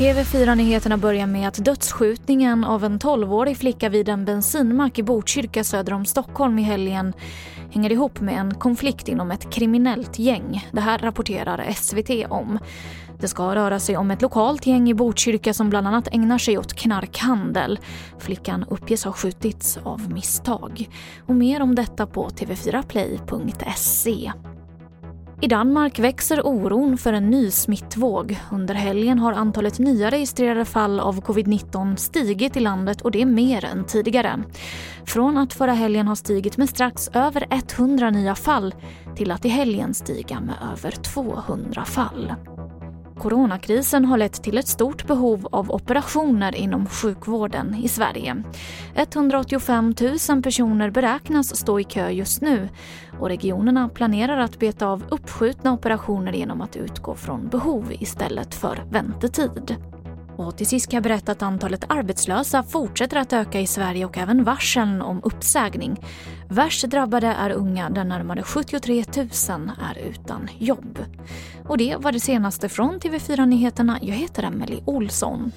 TV4-nyheterna börjar med att dödsskjutningen av en 12-årig flicka vid en bensinmack i Botkyrka söder om Stockholm i helgen hänger ihop med en konflikt inom ett kriminellt gäng. Det här rapporterar SVT om. Det ska röra sig om ett lokalt gäng i Botkyrka som bland annat ägnar sig åt knarkhandel. Flickan uppges ha skjutits av misstag. Och mer om detta på tv4play.se. I Danmark växer oron för en ny smittvåg. Under helgen har antalet nya registrerade fall av covid-19 stigit i landet och det är mer än tidigare. Från att förra helgen ha stigit med strax över 100 nya fall till att i helgen stiga med över 200 fall. Coronakrisen har lett till ett stort behov av operationer inom sjukvården i Sverige. 185 000 personer beräknas stå i kö just nu och regionerna planerar att beta av uppskjutna operationer genom att utgå från behov istället för väntetid. Och till sist kan jag berätta att antalet arbetslösa fortsätter att öka i Sverige och även varslen om uppsägning. Värst drabbade är unga där närmare 73 000 är utan jobb. Och det var det senaste från TV4 Nyheterna. Jag heter Emily Olsson.